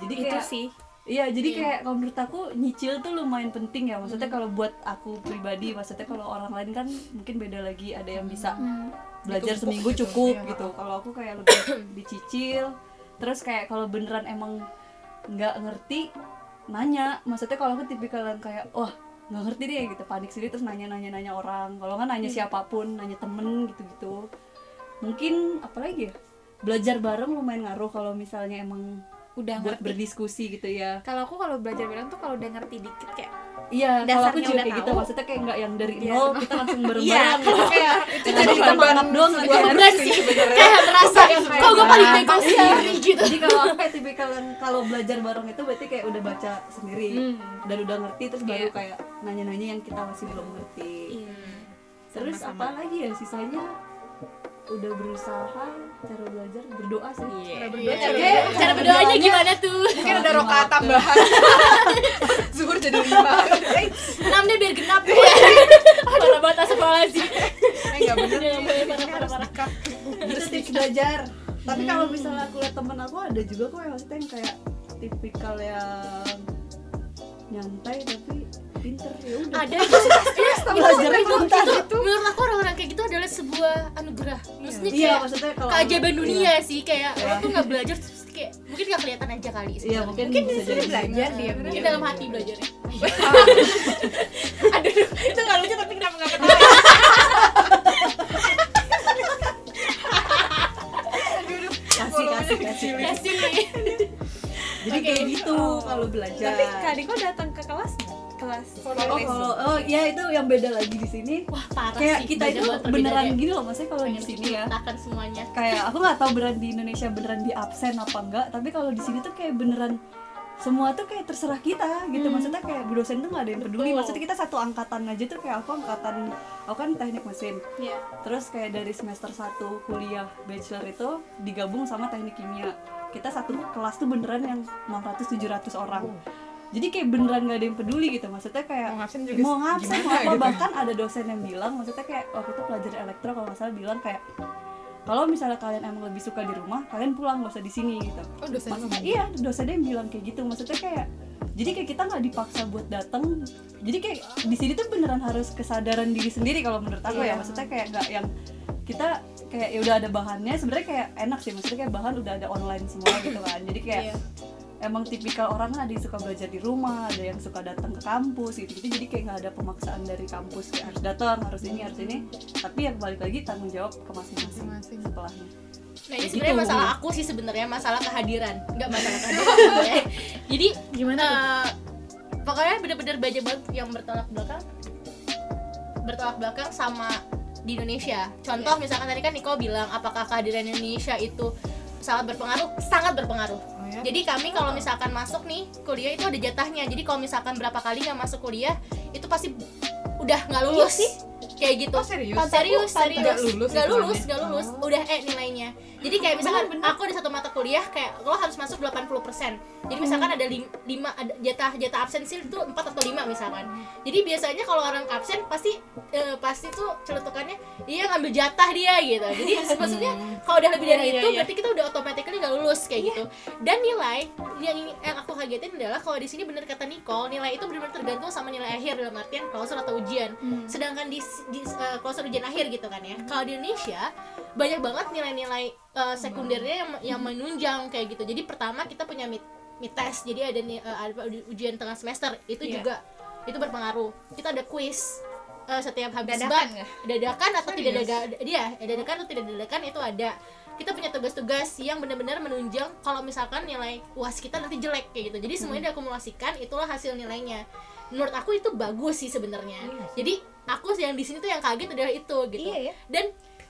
Jadi Itu kayak sih. Iya, jadi kayak kalau menurut aku nyicil tuh lumayan penting ya. Maksudnya kalau buat aku pribadi, maksudnya kalau orang lain kan mungkin beda lagi. Ada yang bisa belajar Ditumpuk seminggu gitu, cukup iya. gitu. Kalau aku kayak lebih dicicil. Terus kayak kalau beneran emang nggak ngerti, nanya. Maksudnya kalau aku tipikal yang kayak, wah nggak ngerti deh gitu, panik sendiri terus nanya-nanya-nanya orang. Kalau nggak nanya siapa pun, nanya temen gitu-gitu. Mungkin apalagi ya? Belajar bareng lumayan ngaruh kalau misalnya emang Udah buat ngerti. berdiskusi gitu ya. Kalau aku kalau belajar bareng tuh kalau udah ngerti dikit kayak Iya, kalau aku juga kayak gitu, tahu. maksudnya kayak nggak yang dari Iya. nol kita langsung Iya, bareng-bareng. kalau kayak itu jadi kita mantap doang sebuah bener sih kayak merasa kok gue paling bego sendiri gitu Jadi kalau aku kayak tipikal yang kalau belajar bareng itu berarti kayak udah baca sendiri dan udah ngerti terus baru Iya. kayak nanya-nanya yang kita masih belum ngerti. Iya. Terus apa lagi ya sisanya udah berusaha cara belajar berdoa sih. Iya. berdoa Cara- juga. cara berdoanya gimana tuh Mungkin ada rokaat tambahan. Zuhur jadi lima. Enam deh biar genap parah banget sih eh, nggak bener Nggak nih. boleh, Ini parah, harus parah, itu tips belajar tapi kalau misalnya aku lihat temen aku ada juga kok yang maksudnya yang kayak tipikal yang nyantai tapi pinter ya udah ada itu belajarnya itu, itu menurut aku orang-orang kayak gitu adalah sebuah anugerah maksudnya iya kayak maksudnya kalau keajaiban iya. dunia sih kayak Iya. lo tuh nggak belajar terus kayak mungkin nggak kelihatan aja kali iya sebenarnya. mungkin Mungkin bisa di sini jadi belajar dia. mungkin Iya. dalam hati belajarnya Aduh, itu nggak lucu tapi kenapa nggak ketawa? kasih kasih kasih kasih jadi Oke. kayak gitu kalau belajar Tapi Kak Diko datang ke kelas nggak? Kelas. Oh kalau oh ya itu yang beda lagi di sini. Wah parah kayak sih. kita itu beneran perbedaannya. gini loh maksudnya kalau di sini ya. semuanya. Kayak aku nggak tahu beneran di Indonesia beneran di absen apa enggak tapi kalau di sini tuh kayak beneran semua tuh kayak terserah kita gitu. Maksudnya kayak bu dosen tuh nggak ada yang peduli. Betul. maksudnya kita satu angkatan aja tuh kayak aku angkatan aku kan teknik mesin. Iya. terus kayak dari semester 1 kuliah bachelor itu digabung sama teknik kimia. Kita satu kelas tuh beneran yang 600 700 orang jadi kayak beneran nggak ada yang peduli gitu maksudnya kayak Mau ngabsen juga mau ngabsen gimana mau apa gitu. bahkan ada dosen yang bilang maksudnya kayak waktu itu pelajar elektro kalau nggak salah bilang kayak kalau misalnya kalian emang lebih suka di rumah kalian pulang gak usah di sini gitu Oh, dosen maksudnya iya dosennya yang bilang kayak gitu maksudnya kayak jadi kayak kita nggak dipaksa buat datang jadi kayak di sini tuh beneran harus kesadaran diri sendiri kalau menurut aku ya Iya. maksudnya kayak nggak yang kita kayak ya udah ada bahannya sebenarnya kayak enak sih maksudnya kayak bahan udah ada online semua gitu kan jadi kayak Iya. Emang tipikal orang kan ada yang suka belajar di rumah ada yang suka datang ke kampus gitu gitu jadi kayak nggak ada pemaksaan dari kampus kayak harus datang harus ini harus ini. Tapi yang balik lagi tanggung jawab ke masing-masing setelahnya. Nah ini Gitu. sebenarnya masalah aku sih sebenarnya masalah kehadiran, nggak masalah kehadiran. Jadi Gimana eh, pokoknya bener-bener banyak banget yang bertolak belakang, bertolak belakang sama di Indonesia. Contoh misalkan tadi kan Niko bilang apakah kehadiran Indonesia itu sangat berpengaruh, sangat berpengaruh. Oh, ya? Jadi kami kalau misalkan masuk nih kuliah itu ada jatahnya. Jadi kalau misalkan berapa kali nggak masuk kuliah itu pasti udah nggak lulus Iya sih. Kayak gitu. Oh, serius? serius, Pantas serius. nggak lulus hitungannya? lulus, nggak lulus. Udah eh nilainya. Jadi kayak misalkan aku ada satu mata kuliah kayak lo harus masuk 80%. Jadi misalkan ada 5 ada jatah jatah absen sih itu 4 atau 5 misalkan. Jadi biasanya kalau orang absen pasti eh, pasti tuh celutukannya dia ngambil jatah dia gitu. Jadi maksudnya kalau udah lebih dari Iya, iya, itu iya. berarti kita udah automatically nggak lulus kayak gitu. Dan nilai yang ini yang aku kagetin adalah kalau di sini bener kata Nicole, nilai itu benar-benar tergantung sama nilai akhir dalam artian klausul atau ujian. Sedangkan di di uh, ujian akhir gitu kan ya. Kalau di Indonesia banyak banget nilai-nilai uh, sekundernya yang yang menunjang kayak gitu. Jadi pertama kita punya mid, mid test. Jadi ada nih uh, ada ujian tengah semester. Itu Iya. juga itu berpengaruh. Kita ada quiz uh, setiap habis Dadakan bab nggak? dadakan atau tidak Serius? dadakan dia dadakan atau tidak dadakan itu ada. Kita punya tugas-tugas yang benar-benar menunjang kalau misalkan nilai uas kita nanti jelek kayak gitu. Jadi semuanya diakumulasikan itulah hasil nilainya. Menurut aku itu bagus sih sebenarnya. Jadi aku yang di sini tuh yang kaget adalah itu gitu. Iya ya. dan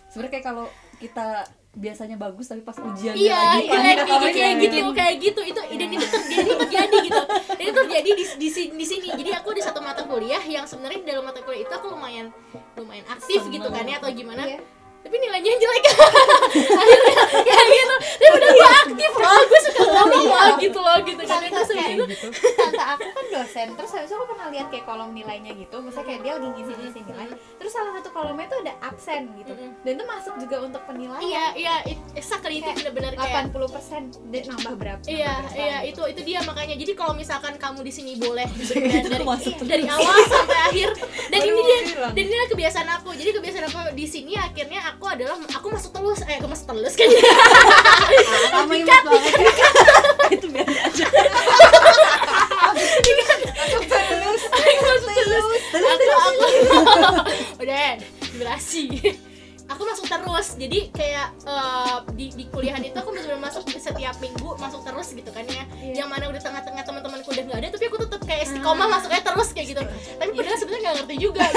sebenarnya kayak kalau kita biasanya bagus tapi pas ujian iya lagi iya, panik apa, kayak kayak gitu kayak gitu. Itu dan itu terjadi terjadi gitu. Dan itu terjadi di, di, di sini. Jadi aku ada satu mata kuliah yang sebenarnya di dalam mata kuliah itu aku lumayan lumayan aktif gitu kan ya atau gimana. Iya. tapi nilainya jelek. Akhirnya gitu tapi udah gue aktif. Loh gue suka ngomong loh gitu. loh gitu. Kan gitu. Tante aku kan dosen terus habis itu aku pernah lihat kayak kolom nilainya gitu. Misalnya kayak dia lagi ngisi ngisi nilai. Terus salah satu kolomnya tuh ada absen gitu. Dan itu masuk juga untuk penilaian. Iya iya exactly itu Kayak benar-benar kayak 80% dan nambah berapa Iya, nambah berapa. iya gitu. itu itu dia makanya. Jadi kalau misalkan kamu di sini boleh gitu dari masuk iya, dari awal sampai akhir. Dan Baru ini dia dan ini kebiasaan aku. Jadi kebiasaan aku di sini akhirnya aku adalah aku masuk telus eh aku masuk telus kan. kamu ingat banget itu biasa aja. Aku masuk telus. Aku aku. udah durasi. Aku masuk terus, jadi kayak eh, di, di kuliahan itu aku benar-benar masuk setiap minggu masuk terus gitu kan ya. Yang mana udah tengah-tengah teman-temanku udah nggak ada, tapi aku tetap kayak istiqomah masuknya terus kayak gitu. Tapi padahal sebenarnya nggak ngerti juga.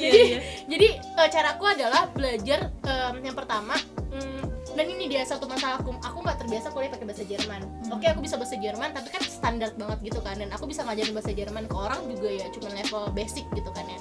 Gitu. jadi jadi eh, caraku adalah belajar em, yang pertama mm, dan ini dia satu masalahku aku. Nggak terbiasa kuliah pakai bahasa Jerman. Oke aku bisa bahasa Jerman tapi kan standar banget gitu kan. Dan aku bisa ngajarin bahasa Jerman ke orang juga ya cuma level basic gitu kan ya.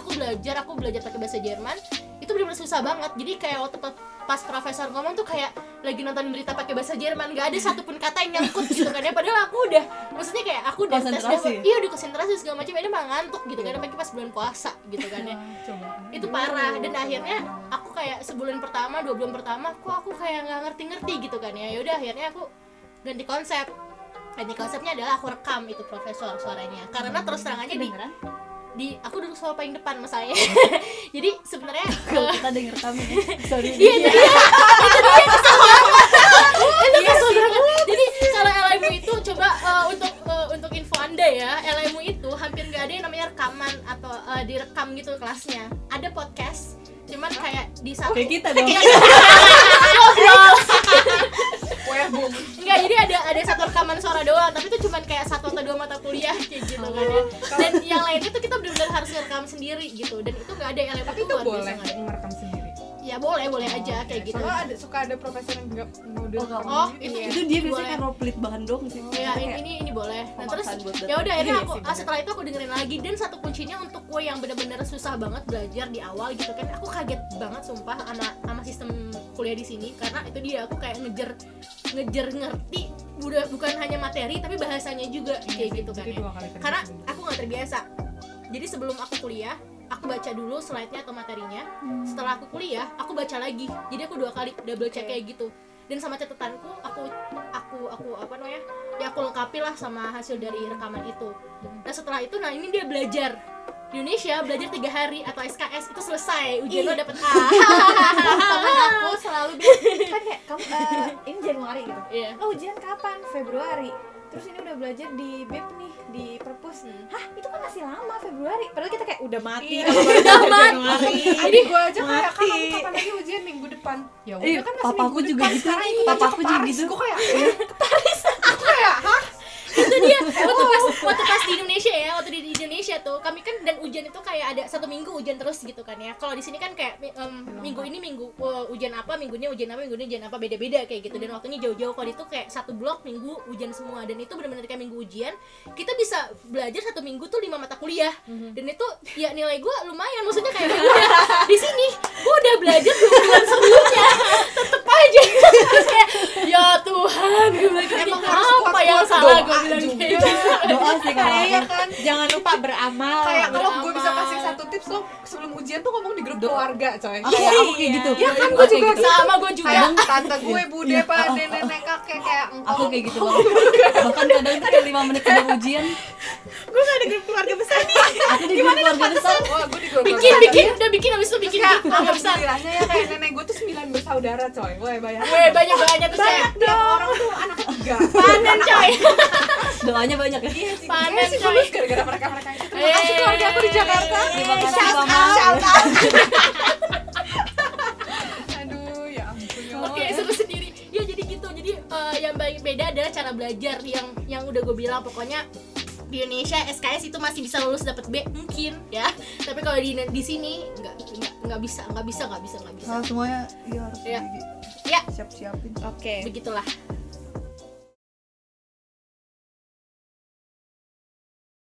Aku belajar aku belajar pakai bahasa Jerman itu benar-benar susah banget. Jadi kayak waktu pa- pas profesor ngomong tuh kayak lagi nonton berita pakai bahasa Jerman. Nggak ada satupun kata yang nyangkut gitu kan ya. Padahal aku udah maksudnya kayak aku udah tes iya udah konsentrasi segala macam. Ini malah ngantuk gitu kan apalagi pas bulan puasa gitu kan ya. Itu parah. Dan akhirnya aku kayak sebulan pertama dua bulan pertama kok aku kayak nggak ngerti-ngerti gitu kan ya. Yaudah akhirnya aku ganti konsep. Ganti konsepnya adalah aku rekam itu profesor suaranya. Karena terus terang aja di, di aku duduk sama paling depan masalahnya. Jadi sebenarnya kita denger kami ya sorry. Iya dia. Itu dia kesel banget itu kesel banget jadi kalau LMU itu coba eh, untuk eh, untuk info anda ya LMU itu hampir nggak ada yang namanya rekaman atau eh, direkam gitu kelasnya ada podcast cuman kayak di satu kayak kita dong. Enggak, jadi ada ada satu rekaman suara doang, tapi itu cuman kayak satu atau dua mata kuliah kayak gitu kan ya. Dan yang lainnya tuh kita benar-benar harus ngerekam sendiri gitu. Dan itu nggak ada yang tapi itu luar biasa boleh nggak ada. merekam sendiri Ya boleh, boleh aja kayak gitu. soalnya ada suka ada profesor yang nggak mau Oh, Oh, gitu. itu itu dia biasanya Boleh. kan pelit bahan dong sih Ya, ini, ini ini boleh. Nah, terus ya udah akhirnya Iya aku bener. setelah itu aku dengerin lagi dan satu kuncinya untuk gue yang benar-benar susah banget belajar di awal gitu kan. Aku kaget banget sumpah sama sama sistem kuliah di sini karena itu dia aku kayak ngejar ngejar ngerti udah bukan hanya materi tapi bahasanya juga Iya kayak gitu kan ya. karena aku nggak terbiasa jadi sebelum aku kuliah aku baca dulu slide-nya atau materinya. Setelah aku kuliah aku baca lagi. Jadi aku dua kali double check Oke. kayak gitu. Dan sama catatanku aku aku aku apa namanya ya aku lengkapi lah sama hasil dari rekaman itu. Nah setelah itu nah ini dia belajar. Di Indonesia belajar tiga hari atau SKS itu selesai. Ujian lo dapet A. Temen aku selalu bilang kan kayak kamu eh, ini Januari gitu. Iya. oh ujian kapan? Februari terus ini udah belajar di BEP nih di perpus Hmm. hah itu kan masih lama Februari padahal kita kayak udah mati Iya, udah mati Jadi gue aja kayak kan kapan lagi ujian minggu depan? Ya Eh, udah kan masih papaku minggu juga depan. gitu. Papaku juga Paris. gitu. Gue kayak ke Paris. Aku kayak hah? Itu dia. Waktu pas waktu pas di Indonesia ya waktu di, di Indonesia tuh kami kan dan ujian itu kayak ada satu minggu ujian terus gitu kan ya. Kalau di sini kan kayak em, minggu ini minggu uh, ujian apa minggunya ujian apa minggunya ujian apa beda-beda kayak gitu. Dan waktunya jauh-jauh. Kalau itu kayak satu blok minggu ujian semua. Dan itu benar-benar kayak minggu ujian kita bisa belajar satu minggu tuh lima mata kuliah. Dan itu ya nilai gue lumayan. Maksudnya kayak gue udah di sini gue udah belajar dua bulan sebelumnya. Tetep aja. Terus kayak ya Tuhan gue Emang "Ini harus apa yang salah gue juga. gitu. Doa sih kalau aku. kan? Jangan lupa beramal. Kayak kalau gue bisa kasih tips lo sebelum ujian tuh ngomong di grup keluarga coy. aku aku kayak gitu. Ya kan gue juga gitu. sama gue juga. Kayak tante gue, bude, Iya, pak, oh, nenek, kakek kayak engkau. aku kayak gitu banget. Bahkan kadang tuh kayak lima menit sebelum ujian. Gue gak ada grup keluarga besar nih. Aku di grup keluarga besar. Gue di bikin bikin udah bikin habis itu bikin gitu nggak bisa alhamdulillahnya ya kayak nenek gue tuh sembilan bersaudara coy. Wah bayangin. Weh, banyak banyak terus kayak orang tuh anak ketiga. Panen coy doanya banyak ya Iya sih, Panen, lulus gara-gara mereka-mereka itu Terima kasih Eh, keluarga aku di Jakarta Terima kasih, Shout Mama. out, shout out. Aduh, ya ampun ya Oke, seru sendiri. Ya jadi gitu. Jadi eh, yang paling beda adalah cara belajar yang yang udah gue bilang pokoknya di Indonesia SKS itu masih bisa lulus dapat B mungkin ya. Tapi kalau di di sini nggak nggak nggak bisa nggak bisa nggak bisa nggak bisa. semuanya iya harus Ya. di- Ya siap-siapin Oke. begitulah.